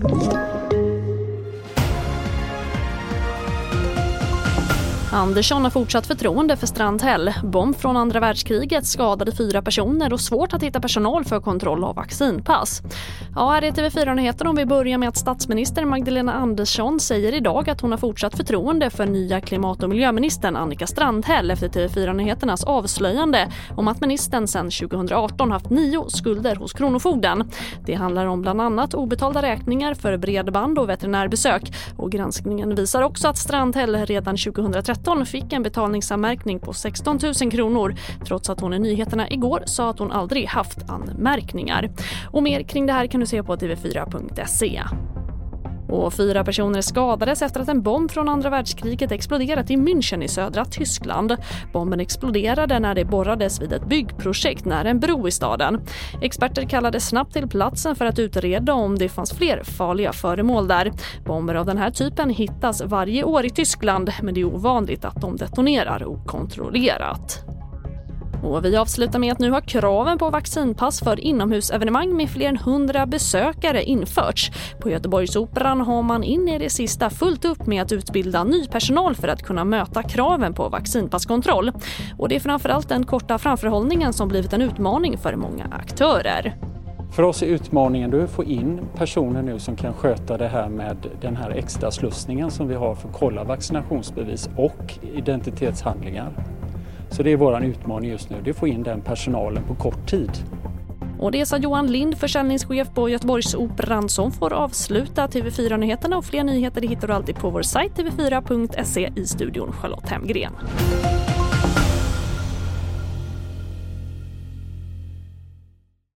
Thank you. Andersson har fortsatt förtroende för Strandhäll. Bomb från andra världskriget skadade fyra personer och svårt att hitta personal för kontroll av vaccinpass. Ja, här är TV4 Nyheter om vi börjar med att statsminister Magdalena Andersson säger idag att hon har fortsatt förtroende för nya klimat och miljöministern Annika Strandhäll efter TV4 Nyheternas avslöjande om att ministern sedan 2018 haft nio skulder hos Kronofogden. Det handlar om bland annat obetalda räkningar för bredband och veterinärbesök och granskningen visar också att Strandhäll redan 2013 2013 fick en betalningsanmärkning på 16 000 kronor trots att hon i nyheterna igår sa att hon aldrig haft anmärkningar. Och mer kring det här kan du se på tv4.se. Och fyra personer skadades efter att en bomb från andra världskriget exploderat i München i södra Tyskland. Bomben exploderade när det borrades vid ett byggprojekt nära en bro i staden. Experter kallades snabbt till platsen för att utreda om det fanns fler farliga föremål där. Bomber av den här typen hittas varje år i Tyskland men det är ovanligt att de detonerar okontrollerat. Och vi avslutar med att nu har kraven på vaccinpass för inomhusevenemang med fler än 100 besökare införts. På Göteborgsoperan har man in i det sista fullt upp med att utbilda ny personal för att kunna möta kraven på vaccinpasskontroll. Och det är framförallt den korta framförhållningen som blivit en utmaning för många aktörer. För oss är utmaningen att få in personer nu som kan sköta det här med den här extra slussningen som vi har för att kolla vaccinationsbevis och identitetshandlingar. Så det är vår utmaning just nu, det är att få in den personalen på kort tid. Och det sa Johan Lind, försäljningschef på Göteborgsoperan som får avsluta TV4-nyheterna och fler nyheter hittar du alltid på vår sajt tv4.se i studion Charlotte Hemgren.